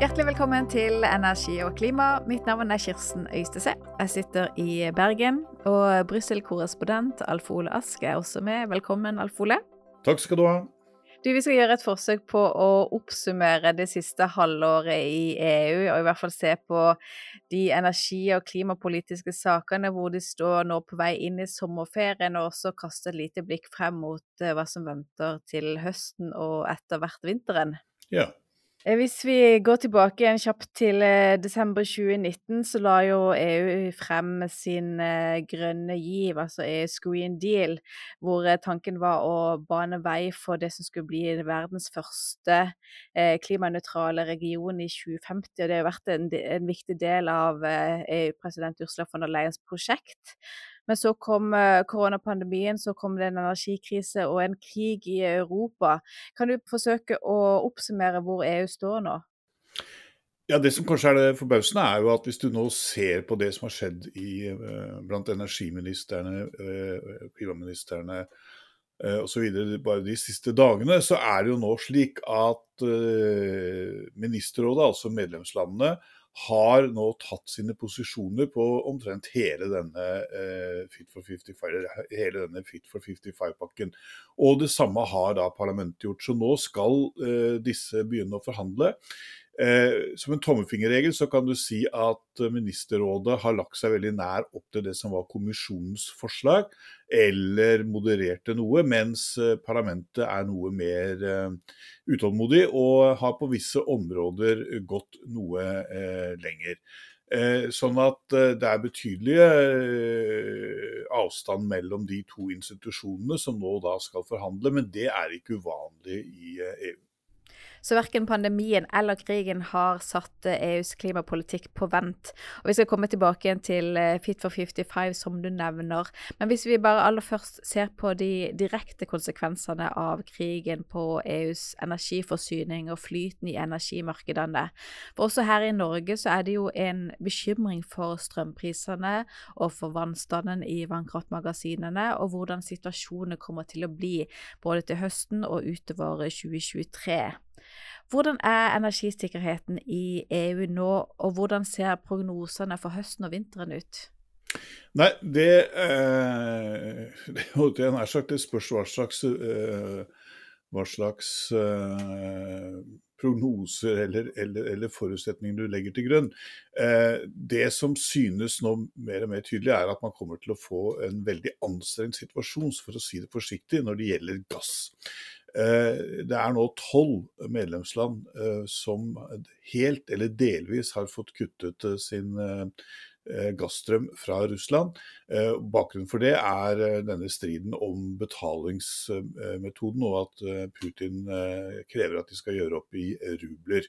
Hjertelig velkommen til Energi og klima. Mitt navn er Kirsten Øystese. Jeg sitter i Bergen. Og Brussel-korrespondent Alf Ole Ask er også med. Velkommen, Alf Ole. Takk skal du ha. Du, Vi skal gjøre et forsøk på å oppsummere det siste halvåret i EU, og i hvert fall se på de energi- og klimapolitiske sakene hvor de står nå på vei inn i sommerferien, og også kaste et lite blikk frem mot eh, hva som venter til høsten og etter hvert vinteren. Ja. Eh, hvis vi går tilbake igjen kjapt til eh, desember 2019, så la jo EU frem sin eh, grønne giv, altså EUs Green Deal, hvor tanken var å bane vei for det som skulle bli verdens første klimanøytrale region i 2050. og Det har vært en, en viktig del av EU-president Ursula von der Leyens prosjekt. Men så kom eh, koronapandemien, så kom det en energikrise og en krig i Europa. Kan du forsøke å oppsummere hvor EU står nå? Ja, Det som kanskje er det forbausende, er jo at hvis du nå ser på det som har skjedd i, eh, blant energiministrene, eh, klimaministrene osv. bare de siste dagene, så er det jo nå slik at ministerrådet, altså medlemslandene, har nå tatt sine posisjoner på omtrent hele denne eh, Fit for 55, hele denne Fit for 55-pakken. Og det samme har da parlamentet gjort. Så nå skal eh, disse begynne å forhandle. Eh, som en tommefingerregel så kan du si at Ministerrådet har lagt seg veldig nær opp til det som var kommisjonens forslag, eller modererte noe, mens eh, parlamentet er noe mer eh, utålmodig og har på visse områder gått noe eh, lenger. Eh, sånn at eh, det er betydelige avstand mellom de to institusjonene som nå da skal forhandle, men det er ikke uvanlig i EU. Så verken pandemien eller krigen har satt EUs eh, e klimapolitikk på vent. Og Vi skal komme tilbake igjen til eh, Fit for 55, som du nevner. Men hvis vi bare aller først ser på de direkte konsekvensene av krigen på EUs energiforsyning og flyten i energimarkedene. For også her i Norge så er det jo en bekymring for strømprisene og for vannstanden i vannkraftmagasinene, og hvordan situasjonen kommer til å bli både til høsten og utover 2023. Hvordan er energisikkerheten i EU nå, og hvordan ser prognosene for høsten og vinteren ut? Nei, det, eh, det sagt det spørs hva slags, eh, hva slags eh, prognoser eller, eller, eller, forutsetninger du legger til grunn. Eh, det som synes nå mer og mer tydelig, er at man kommer til å få en veldig anstrengt situasjon, for å si det forsiktig, når det gjelder gass. Eh, det er nå tolv medlemsland eh, som helt eller delvis har fått kuttet eh, sin gassstrøm fra Russland. Bakgrunnen for det er denne striden om betalingsmetoden, og at Putin krever at de skal gjøre opp i rubler.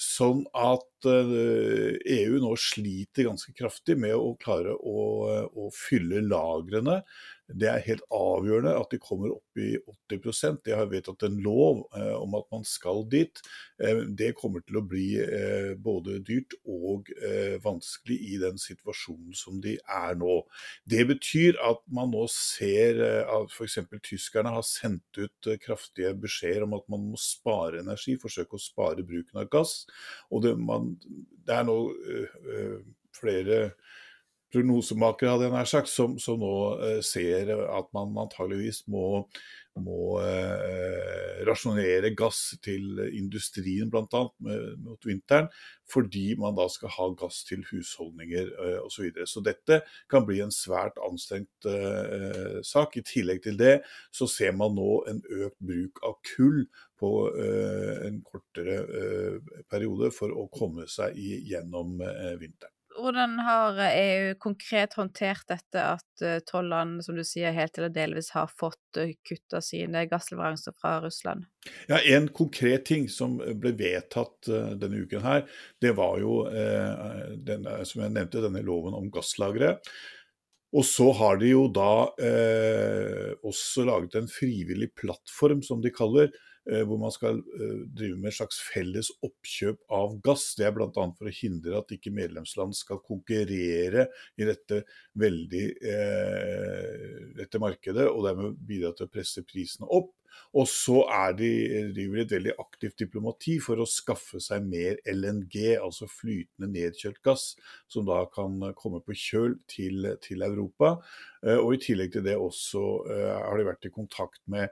Sånn at EU nå sliter ganske kraftig med å klare å, å fylle lagrene det er helt avgjørende at de kommer opp i 80% De har vedtatt en lov eh, om at man skal dit. Eh, det kommer til å bli eh, både dyrt og eh, vanskelig i den situasjonen som de er nå. Det betyr at man nå ser eh, at f.eks. tyskerne har sendt ut eh, kraftige beskjeder om at man må spare energi, forsøke å spare bruken av gass. Og det, man, det er nå flere prognosemakere hadde jeg nær sagt, som, som nå eh, ser at man antageligvis må, må eh, rasjonere gass til industrien bl.a. mot vinteren, fordi man da skal ha gass til husholdninger eh, osv. Så, videre. så dette kan bli en svært anstrengt eh, sak. I tillegg til det så ser man nå en økt bruk av kull på eh, en kortere eh, periode for å komme seg gjennom eh, vinteren. Hvordan har EU konkret håndtert dette at eh, tolv land, som du sier, helt eller delvis har fått eh, kutta sine gassleveranser fra Russland? Ja, En konkret ting som ble vedtatt denne uken her, det var jo, uh, den, som jeg nevnte, denne loven om gasslagre. Og så har de jo da eh, også laget en frivillig plattform, som de kaller, Eh, hvor man skal eh, drive med et slags felles oppkjøp av gass. Det er bl.a. for å hindre at ikke medlemsland skal konkurrere i dette veldig eh, dette markedet, og dermed bidra til å presse prisene opp. Og så de, driver et veldig aktivt diplomati for å skaffe seg mer LNG, altså flytende nedkjølt gass, som da kan komme på kjøl til, til Europa. Og i tillegg til det også har de vært i kontakt med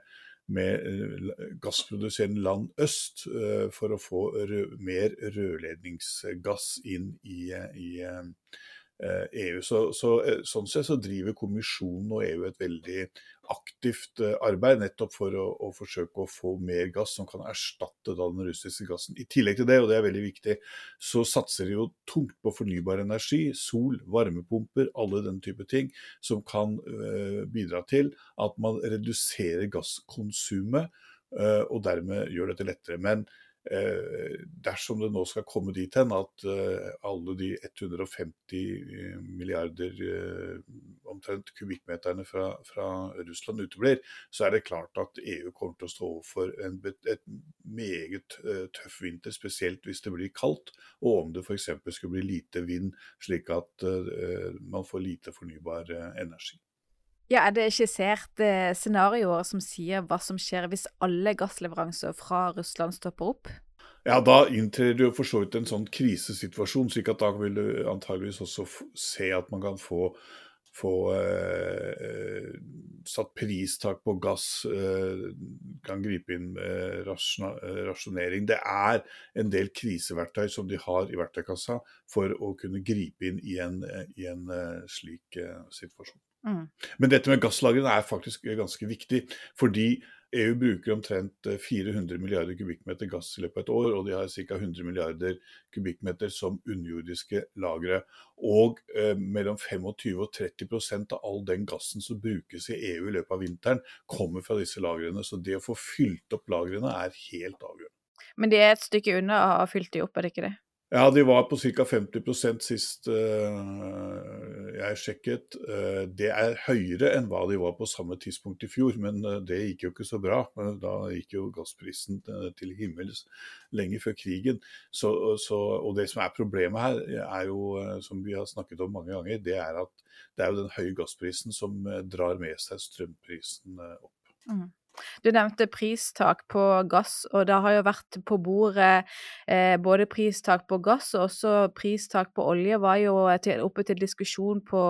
med gassproduserende land øst for å få mer rørledningsgass inn i, i EU. Så, så, sånn sett så driver kommisjonen og EU et veldig aktivt eh, arbeid nettopp for å, å, forsøke å få mer gass som kan erstatte den russiske gassen. I tillegg til det, og det er veldig viktig, så satser de jo tungt på fornybar energi. Sol, varmepumper, alle den type ting som kan uh, bidra til at man reduserer gasskonsumet, uh, og dermed gjør dette lettere. Men Eh, dersom det nå skal komme dit hen at eh, alle de 150 eh, milliarder omtrent kubikkmeterne fra, fra, Russland uteblir, så er det klart at EU kommer til å stå overfor en et meget tøff vinter, spesielt hvis det blir kaldt, og om det f.eks. skulle bli lite vind, slik at man får lite fornybar energi. Ja, Er det skissert eh, scenarioer som sier hva som skjer hvis alle gassleveranser fra Russland stopper opp? Ja, da inntrer det jo for så vidt en sånn krisesituasjon, slik at da vil du antageligvis også se at man kan få, få eh, satt pristak på gass, eh, kan gripe inn med rasjonering. Det er en del kriseverktøy som de har i verktøykassa for å kunne gripe inn i en, i en uh, slik uh, situasjon. Mm. Men dette med gasslagrene er faktisk ganske viktig. Fordi EU bruker omtrent 400 eh, milliarder kubikkmeter gass i løpet av et år, og de har ca. 100 milliarder kubikkmeter som underjordiske lagre. Og eh, mellom 25 og 30% av all den gassen som brukes i EU i løpet av vinteren, kommer fra disse lagrene. Så det å få fylt opp lagrene er helt avgjørende. Men de er et stykke unna å ha fylt de opp, er det ikke det? Ja, de var på ca. 50% sist uh, jeg sjekket. Uh, det er høyere enn hva de var på samme tidspunkt i fjor, men uh, det gikk jo ikke så bra. Da gikk jo gassprisen til himmels lenge før krigen. Så, så, og det som er problemet her, er jo, som vi har snakket om mange ganger, det er at det er jo den høye gassprisen som drar med seg strømprisen opp. Mm. Du nevnte pristak på gass, og det har jo vært på bordet eh, både pristak på gass og også pristak på olje. var jo til, oppe til diskusjon på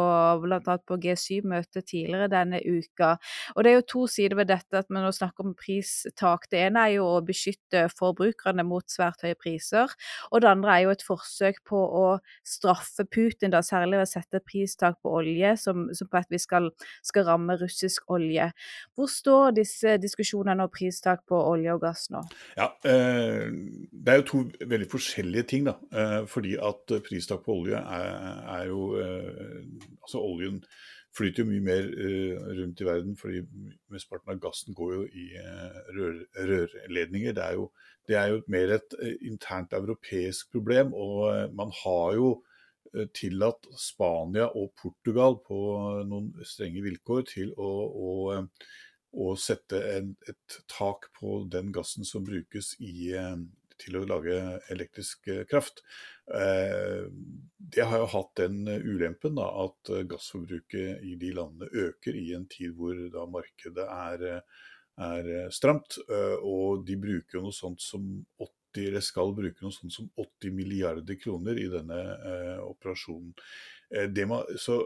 bl.a. på G7-møtet tidligere denne uka. Og Det er jo to sider ved dette at vi nå snakker om pristak. Det ene er jo å beskytte forbrukerne mot svært høye priser, og det andre er jo et forsøk på å straffe Putin, da, særlig ved å sette pristak på olje, som, som på at vi skal, skal ramme russisk olje. Hvor står disse diskusjonene og pristak på olje og gass nå? Ja, eh, Det er jo to veldig forskjellige ting. da, eh, fordi at pristak på olje er, er jo eh, Altså oljen flyter jo mye mer rundt i verden, fordi mesteparten av gassen går jo i rør, rørledninger. Det er, jo, det er jo mer et internt europeisk problem. Og man har jo tillatt Spania og Portugal på noen strenge vilkår til å, å å sette en, et tak på den gassen som brukes i, eh, til å lage elektrisk eh, kraft. Eh, det har jo hatt den ulempen da, at gassforbruket i de landene øker i en tid hvor da markedet er, er stramt. Og de bruker noe sånt som 80, eller skal bruke noe sånt som 80 milliarder kroner i denne operasjonen. Det man, så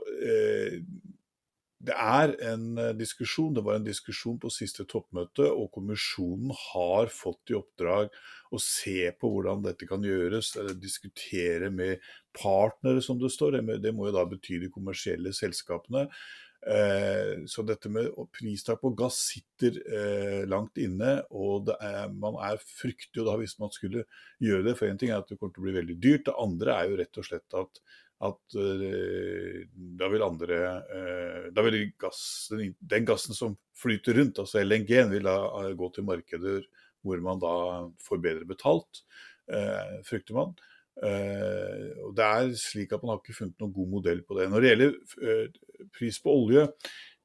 det er en eh, diskusjon. Det var en diskusjon på siste toppmøte, og kommisjonen har fått i oppdrag å se på hvordan dette kan gjøres. eller Diskutere med partnere, som det står. Det må jo da bety de kommersielle selskapene. Eh, så dette med pristak på gass sitter eh, langt inne, og er, man er frykter da hvis man skulle gjøre det. For én ting er at det kommer til å bli veldig dyrt, det andre er jo rett og slett at at uh, da vil andre uh, Da vil gass, den, den, gassen som flyter rundt, altså LNG-en, vil da uh, gå til markeder hvor man da får bedre betalt, frykter man. og Det er slik at man har ikke funnet noen god modell på det. Når det gjelder pris på olje,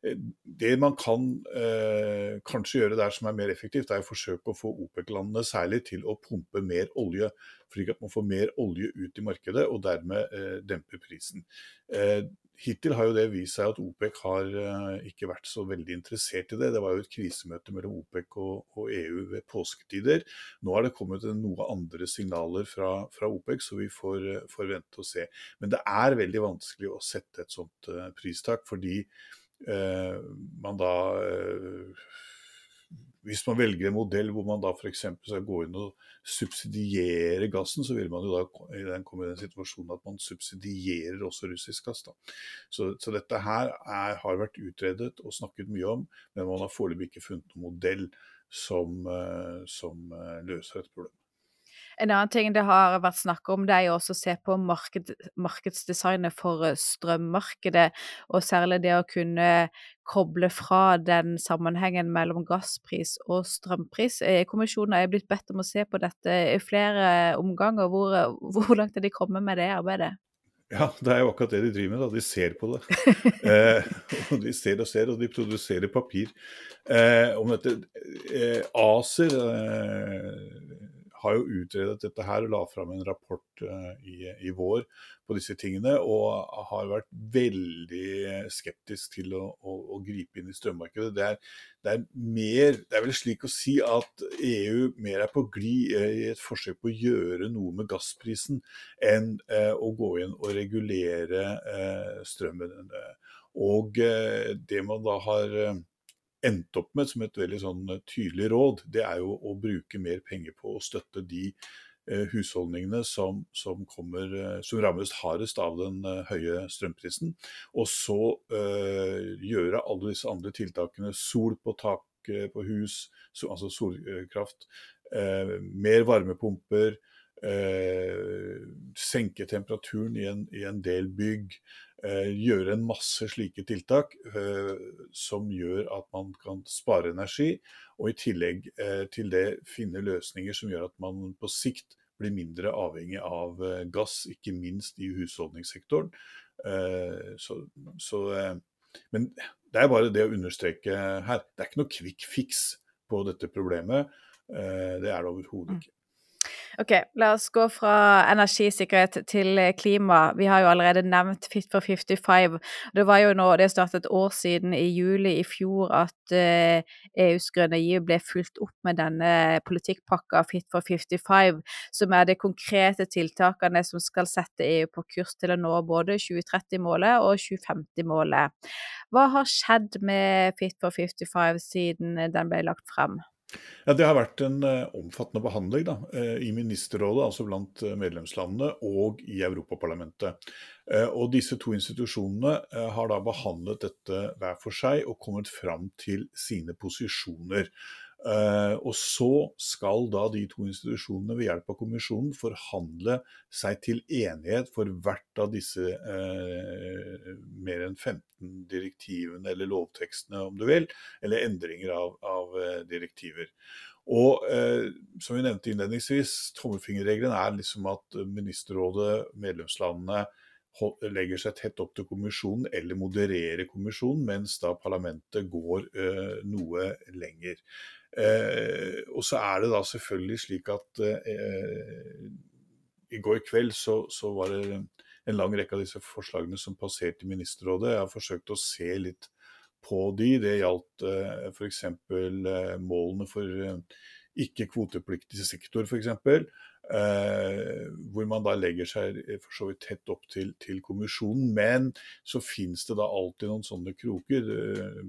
det man kan eh, kanskje gjøre der som er mer effektivt, er å forsøke å få OPEC-landene særlig til å pumpe mer olje, slik at man får mer olje ut i markedet og dermed eh, demper prisen. Eh, hittil har jo det vist seg at OPEC har eh, ikke vært så veldig interessert i det. Det var jo et krisemøte mellom OPEC og, og EU ved påsketider. Nå har det kommet noe andre signaler fra, fra OPEC, så vi får, eh, får, vente og se. Men det er veldig vanskelig å sette et sånt eh, pristak, fordi man da eh, hvis man velger en modell hvor man da f.eks. skal gå inn og subsidiere gassen, så vil man jo da komme i den situasjonen at man subsidierer også russisk gass. Så, så dette her er, har vært utredet og snakket mye om, men man har foreløpig ikke funnet noen modell som, eh, som løser dette problemet. En annen ting det har vært snakk om, det er jo også å se på marked, markedsdesignet for eh, strømmarkedet, og særlig det å kunne koble fra den sammenhengen mellom gasspris og strømpris. Eh, kommisjonen er blitt bedt om å se på dette i flere omganger. Hvor, hvor langt er de kommet med det arbeidet? Ja, det er jo akkurat det de driver med. da, De ser på det. eh, og De ser og ser, og de produserer papir. Eh, om dette eh, ACER eh, har jo utredet dette her og la fram en rapport uh, i, i, vår på disse tingene, og har vært veldig skeptisk til å, å, å gripe inn i strømmarkedet. Det er, det er, mer, det er vel slik å si at EU mer er på glid i et forsøk på å gjøre noe med gassprisen enn eh, å gå inn og regulere eh, strømmen. Og det man da har endt opp med som et veldig sånn eh, tydelig råd, det er jo å bruke mer penger på å støtte de eh, husholdningene som, som, kommer, eh, som, rammes hardest av den høye strømprisen. Og så øh, gjøre alle disse andre tiltakene, sol på tak på hus, so, altså solkraft, øh, mer varmepumper, øh, senke temperaturen i en, i en del bygg, gjøre en masse slike tiltak eh, som gjør at man kan spare energi, og i tillegg eh, til det finne løsninger som gjør at man på sikt blir mindre avhengig av gass, ikke minst i husholdningssektoren. Så, så, men det er bare det å understreke her. Det er ikke noe quick fix på dette problemet. Det er det overhodet mm. ikke. Ok, la oss gå fra energisikkerhet til klima. Vi har jo allerede nevnt Fit for 55. Det var jo nå, det startet et år siden, i juli i fjor, at eh, EUs grønne giv ble fulgt opp med denne politikkpakka Fit for 55, som er de konkrete tiltakene som skal sette EU på kurs til å nå både 2030-målet og 2050-målet. Hva har skjedd med Fit for 55 siden den ble lagt frem? Ja, Det har vært en uh, omfattende behandling da, uh, i Ministerrådet, altså blant uh, medlemslandene, og i Europaparlamentet. og Disse to institusjonene har da behandlet dette hver for seg og kommet fram til sine posisjoner. Uh, og så skal da de to institusjonene ved hjelp av kommisjonen forhandle seg til enighet for hvert av disse uh, mer enn 15 direktivene, eller lovtekstene om du vil, eller endringer av, av uh, direktiver. Og som vi nevnte innledningsvis, tommelfingerregelen er liksom at Ministerrådet, medlemslandene, legger seg tett opp til kommisjonen eller modererer kommisjonen, mens da parlamentet går noe lenger. Eh, og så er det da selvfølgelig slik at eh, i går kveld så, så, var det en lang rekke av disse forslagene som passerte Ministerrådet. Jeg har forsøkt å se litt på de. Det gjaldt eh, f.eks. Eh, målene for eh, ikke-kvotepliktig sektor, f.eks. Eh, hvor man da legger seg for så vidt tett opp til, til kommisjonen. Men så finnes det da alltid noen sånne kroker. Eh,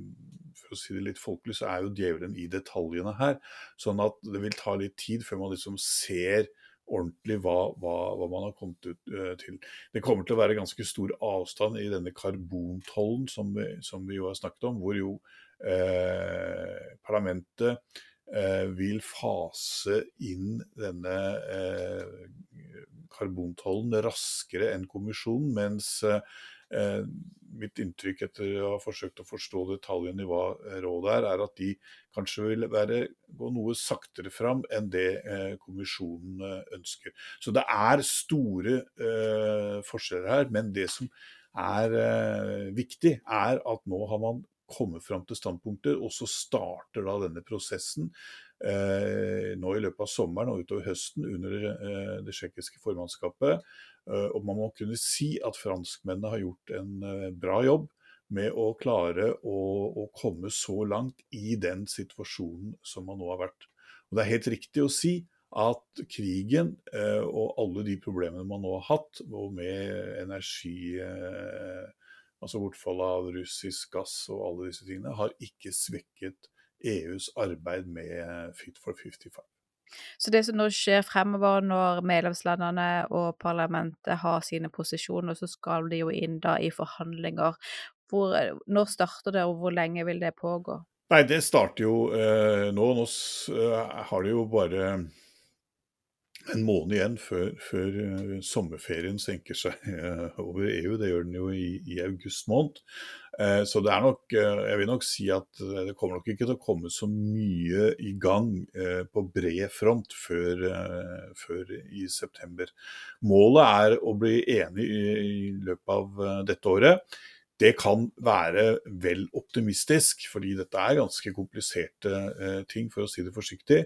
for å si det litt folkelig, så er jo djevelen i detaljene her. Sånn at det vil ta litt tid før man liksom ser ordentlig hva, hva, hva, man har kommet ut uh, til. Det kommer til å være ganske stor avstand i denne karbontollen som vi, som vi jo har snakket om, hvor jo eh, parlamentet vil fase inn denne karbontollen raskere enn kommisjonen, mens Eh, mitt inntrykk etter å ha forsøkt å forstå detaljene i hva eh, rådet er, er at de kanskje vil være, gå noe saktere fram enn det eh, kommisjonen ønsker. Så det er store forskjeller her, men det som er viktig, er at nå har man komme fram til standpunkter. Og så starter da denne prosessen eh, nå i løpet av sommeren og utover høsten under eh, det tsjekkiske formannskapet. Eh, og man må kunne si at franskmennene har gjort en eh, bra jobb med å klare å, å, komme så langt i den situasjonen som man nå har vært. Og Det er helt riktig å si at krigen eh, og alle de problemene man nå har hatt, og med energi eh, Altså bortfallet av russisk gass og alle disse tingene, har ikke svekket EUs arbeid med Fit for 55. Så det som nå skjer fremover, når medlemslandene og parlamentet har sine posisjoner, så skal de jo inn da i forhandlinger. Hvor, når starter det, og hvor lenge vil det pågå? Nei, det starter jo eh, nå. Nå eh, har det jo bare en måned igjen før, før uh, sommerferien senker seg uh, over EU. Det gjør den jo i, i august måned. Uh, så det er nok Jeg vil nok si at det kommer nok ikke til å komme så mye i gang på bred front før, før, i september. Målet er å bli enig i, i løpet av dette året. Det kan være vel optimistisk, fordi dette er ganske kompliserte ting, for å si det forsiktig.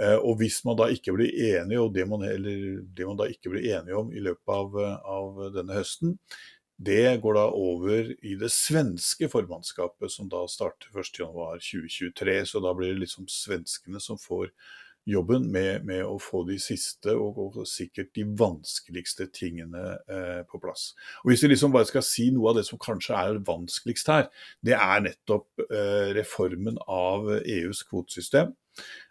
Eh, og hvis man da ikke blir enige, og det man, det man da ikke blir enige om i løpet av, av, denne høsten, det går da over i det svenske formannskapet, som da starter 1.1.2023. Så da blir det liksom svenskene som får jobben med, med, å få de siste og, og sikkert de vanskeligste tingene eh, på plass. Og Hvis vi liksom bare skal si noe av det som kanskje er vanskeligst her, det er nettopp eh, reformen av EUs kvotesystem.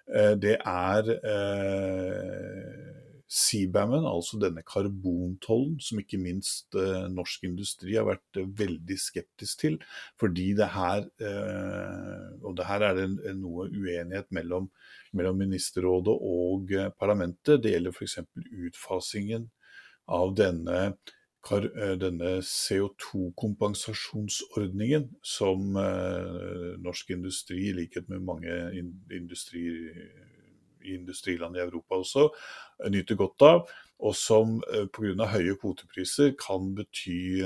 Eh, det er eh, CBAM-en, altså denne karbontollen, som ikke minst eh, norsk industri har vært eh, veldig skeptisk til. Fordi det her, eh, og det her er det noe uenighet mellom, mellom Ministerrådet og eh, parlamentet. Det gjelder f.eks. utfasingen av denne denne CO2-kompensasjonsordningen som eh, norsk industri, i likhet med mange industri, industriland i Europa også, nyter godt av. Og som eh, pga. høye kvotepriser kan bety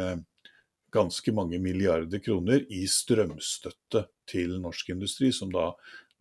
ganske mange milliarder kroner i strømstøtte til norsk industri, som da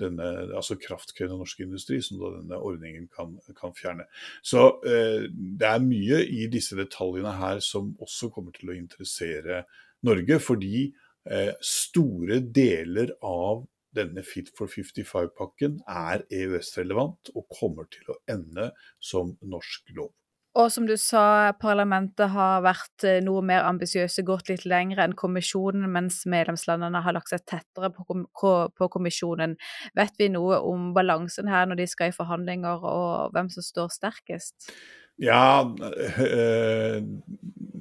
denne, altså kraftkrevende norsk industri, som da denne ordningen kan, kan fjerne. Så eh, det er mye i disse detaljene her som også kommer til å interessere Norge, fordi eh, store deler av denne Fit for 55-pakken er EØS-relevant og kommer til å ende som norsk lov. Og som du sa, parlamentet har vært eh, noe mer ambisiøse, gått litt lenger enn kommisjonen, mens medlemslandene har lagt seg tettere på, kommisjonen. Vet vi noe om balansen her når de skal i forhandlinger, og hvem som står sterkest? Ja øh,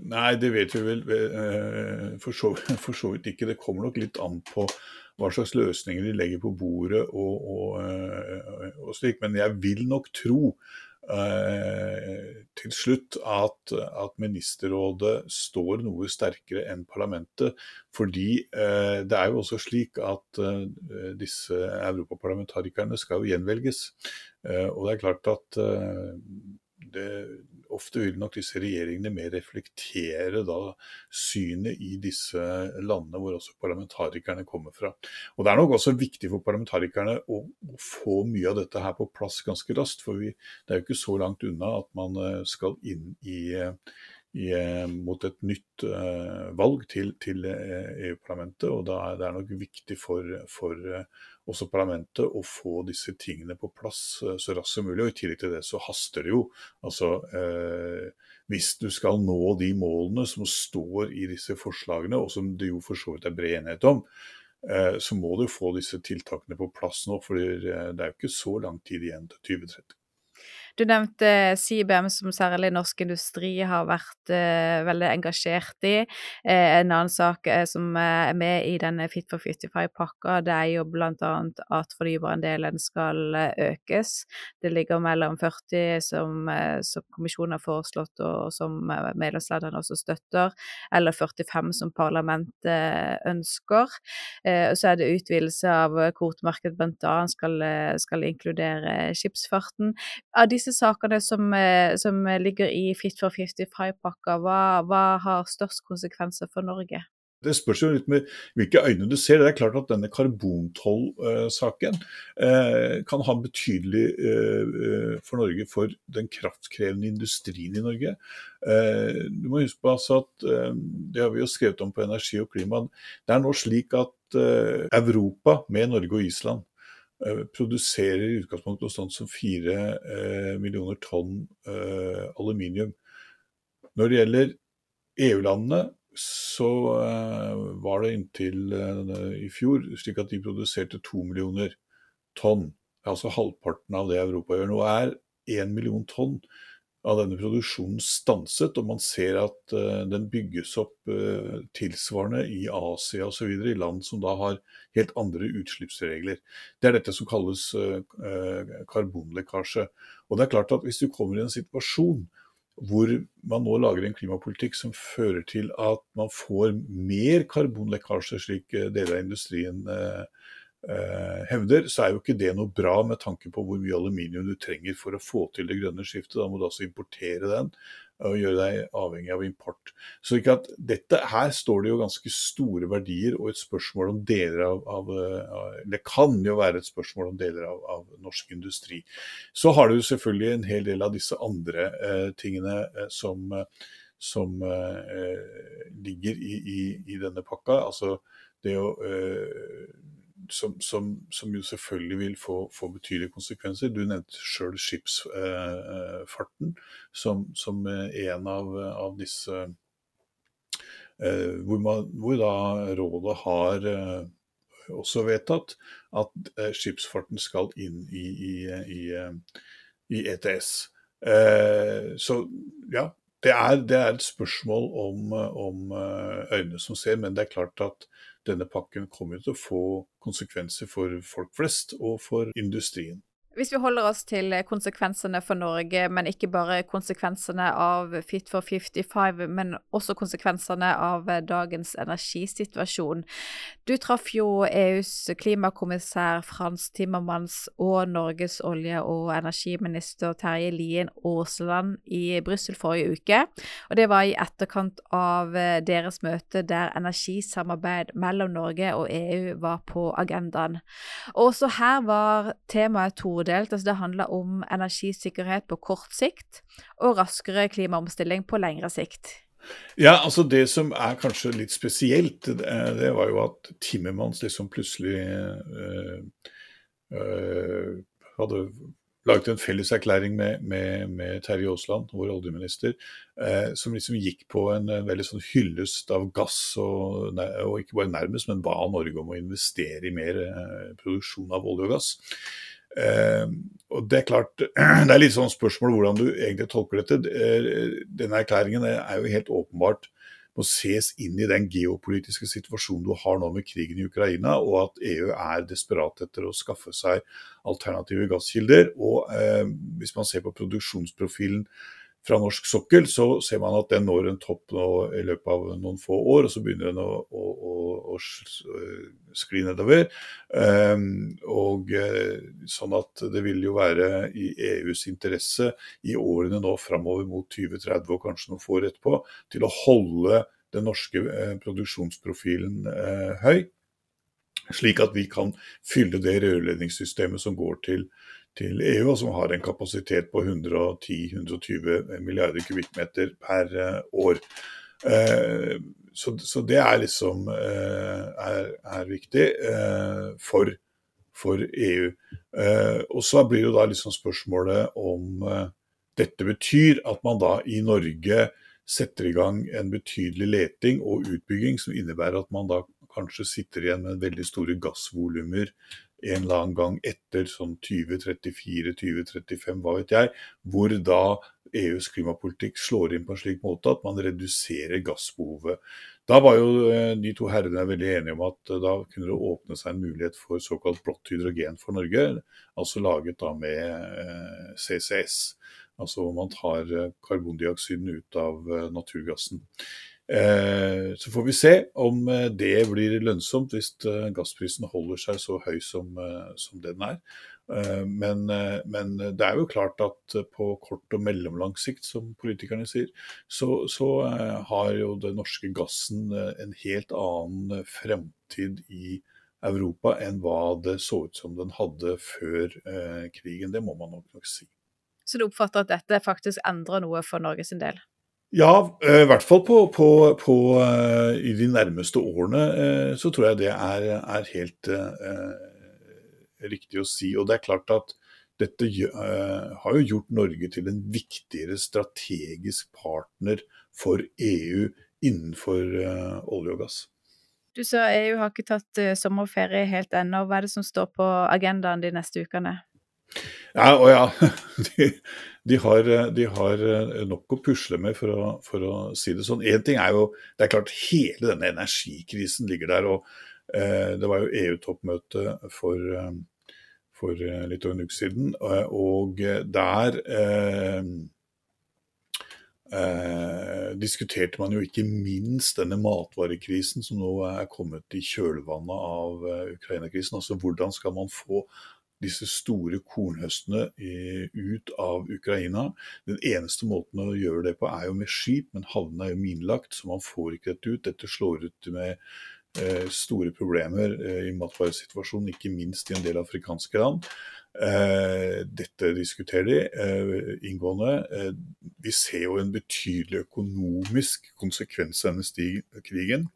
Nei, det vet vi vel øh, for, så, for, så, vidt ikke. Det kommer nok litt an på hva slags løsninger de legger på bordet og, og, øh, og slik. Men jeg vil nok tro til slutt at, at, Ministerrådet står noe sterkere enn parlamentet. Fordi eh, det er jo også slik at eh, disse europaparlamentarikerne skal jo gjenvelges. Eh, og det er klart at eh, det, ofte vil nok disse regjeringene mer reflektere da synet i disse landene hvor også parlamentarikerne kommer fra. Og Det er nok også viktig for parlamentarikerne å, få mye av dette her på plass ganske raskt. For vi, det er jo ikke så langt unna at man eh, skal inn i i, eh, mot et nytt uh, valg til, til EU-parlamentet. og da er Det er nok viktig for, for uh, også parlamentet å få disse tingene på plass uh, så raskt som mulig. og I tillegg til det så haster det jo. Altså, Hvis du skal nå de målene som står i disse forslagene, og som det jo for så vidt er bred enighet om, så må du få disse tiltakene på plass nå. For det er jo ikke så lang tid igjen til 2030. Du nevnte CBM, som særlig norsk industri har vært eh, veldig engasjert i. Eh, en annen sak eh, som er med i denne Fit for 55-pakka, det er jo bl.a. at fornybarandelen skal økes. Det ligger mellom 40 som, som kommisjonen har foreslått og som eh, medlemslandene også støtter, eller 45 som parlamentet ønsker. og så er det utvidelse av kvotemarkedet, bl.a. Skal, skal inkludere skipsfarten. Av disse disse sakene som, eh, som ligger i Fit for 55-pakka, hva, hva, har størst konsekvenser for Norge? Det spørs jo litt med hvilke øyne du ser. Det er klart at denne karbontoll-saken eh, kan ha betydelig eh, for Norge for den kraftkrevende industrien i Norge. Du må huske på altså at Det har vi jo skrevet om på energi og klima. Det er nå slik at Europa, med Norge og Island, produserer i utgangspunktet noe sånt som fire millioner tonn aluminium. Når det gjelder EU-landene, så uh, var det inntil i fjor slik at de produserte to millioner tonn. Altså halvparten av det Europa gjør. Nå er én million tonn av denne produksjonen stanset, og man ser at uh, den bygges opp tilsvarende i Asia osv., i land som da har helt andre utslippsregler. Det er dette som kalles karbonlekkasje. Og det er klart at hvis du kommer i en situasjon hvor man nå lager en klimapolitikk som fører til at man får mer karbonlekkasje, slik deler av industrien eh, eh, hevder, så er jo ikke det noe bra med tanke på hvor mye aluminium du trenger for å få til det grønne skiftet. Da må du altså importere den og gjøre deg avhengig av import. Så ikke at dette, Her står det jo ganske store verdier og et spørsmål om deler av, av Det kan jo være et spørsmål om deler av, av, norsk industri. Så har du selvfølgelig en hel del av disse andre eh, tingene eh, som, som eh, ligger i, i, i, denne pakka. Altså det å eh, som, som, som, jo selvfølgelig vil få, få betydelige konsekvenser. Du nevnte sjøl skipsfarten som, som, en av, av disse eh, hvor, man, hvor, da rådet har eh, også vedtatt at eh, skipsfarten skal inn i, i, i, i ETS. så ja, det er, det er, et spørsmål om, om øynene som ser, men det er klart at denne pakken kommer til å få konsekvenser for folk flest og for industrien. Hvis vi holder oss til konsekvensene for Norge, men ikke bare konsekvensene av Fit for 55, men også konsekvensene av dagens energisituasjon. Du traff jo EUs klimakommissær Frans Timmermans og Norges olje- og energiminister Terje Lien Aasland i Brussel forrige uke. Og det var i etterkant av deres møte der energisamarbeid mellom Norge og EU var på agendaen. Og også her var temaet to todelt. Altså det handler om energisikkerhet på kort sikt og raskere klimaomstilling på lengre sikt. Ja, altså Det som er kanskje litt spesielt, det var jo at Timmermans liksom plutselig øh, øh, hadde laget en felleserklæring med, med, med Terje Aasland, vår oljeminister, eh, som liksom gikk på en, en veldig sånn hyllest av gass, og, og, ikke bare nærmest, men ba Norge om å investere i mer eh, produksjon av olje og gass. Eh, og Det er klart, det er litt sånn spørsmål hvordan du egentlig tolker dette. Eh, denne erklæringen er jo helt åpenbart må ses inn i den geopolitiske situasjonen du har nå med krigen i Ukraina, og at EU er desperat etter å skaffe seg alternative gasskilder. Og eh, Hvis man ser på produksjonsprofilen fra norsk sokkel, så ser man at den når en topp nå i løpet av noen få år, og så begynner den å, å, å, å skli nedover. Um, og eh, sånn at det vil jo være i EUs interesse i årene nå framover mot 2030 og kanskje noen få år etterpå, til å holde den norske eh, produksjonsprofilen eh, høy. Slik at vi kan fylle det rørledningssystemet som går til til EU, og som har en kapasitet på 110-120 milliarder kubikkmeter per eh, år. Eh, så, så, det er liksom eh, er, er viktig for, for EU. Og så blir jo da liksom spørsmålet om dette betyr at man da i Norge setter i gang en betydelig leting og utbygging som innebærer at man da kanskje sitter igjen med veldig store gassvolumer en eller annen gang etter sånn 2034-2035, hva vet jeg, hvor da EUs klimapolitikk slår inn på en slik måte at man reduserer gassbehovet. Da var jo eh, de to herrene veldig enige om at eh, da kunne det åpne seg en mulighet for såkalt blått hydrogen for Norge, altså laget da med eh, CCS. Altså hvor man tar karbondioksiden ut av naturgassen. Eh, så får vi se om eh, det blir lønnsomt hvis eh, gassprisen holder seg så høy som, som den er. Men, men, det er jo klart at på kort og mellomlang sikt, som politikerne sier, så, så har jo den norske gassen en helt annen fremtid i Europa enn hva det så ut som den hadde før krigen. Det må man nok, si. Så du oppfatter at dette faktisk endrer noe for Norges del? Ja, eh, i hvert fall på, på, på, eh, i de nærmeste årene eh, så tror jeg det er, er helt eh, riktig å si. Og det er klart at dette eh, har jo gjort Norge til en viktigere strategisk partner for EU innenfor eh, olje og gass. Du sa EU har ikke tatt sommerferie helt ennå. Hva er det som står på agendaen de neste ukene? Ja, og ja. De, har, de, har, nok å pusle med, for å, for å si det sånn. Én ting er jo Det er klart hele denne energikrisen ligger der. og eh, Det var jo EU-toppmøte for, eh, for, eh, litt over en uke siden, eh, og der eh, eh, diskuterte man jo ikke minst denne matvarekrisen som nå er kommet i kjølvannet av Ukraina-krisen. Altså hvordan skal man få disse store kornhøstene ut av Ukraina. Den eneste måten å gjøre det på er jo med skip, men havnene er jo minlagt, så man får ikke dette ut. Dette slår ut med eh, store problemer eh, i matvaresituasjonen, ikke minst i en del afrikanske land. Eh, dette diskuterer de inngående. Vi ser jo en betydelig økonomisk konsekvens av denne krigen.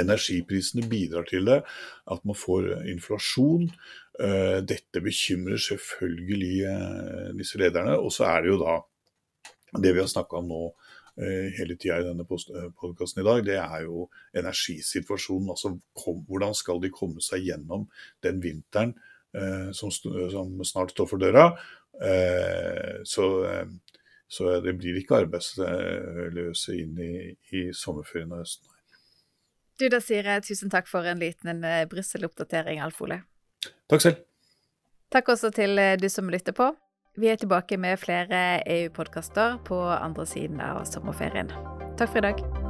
Energiprisene bidrar til det, at man får inflasjon. Eh, dette bekymrer selvfølgelig eh, disse lederne. Og så er det jo da det vi har snakka om nå eh, hele tida i denne podkasten i dag, det er jo energisituasjonen. Altså hvordan skal de komme seg gjennom den vinteren som, som snart står for døra. Så, så det blir ikke arbeidsløse inn i, i sommerferien og høsten. Du, Da sier jeg tusen takk for en liten Brussel-oppdatering, Alf Ole. Takk selv. Takk også til eh, du som lytter på. Vi er tilbake med flere EU-podkaster på andre siden av sommerferien. Takk for i dag.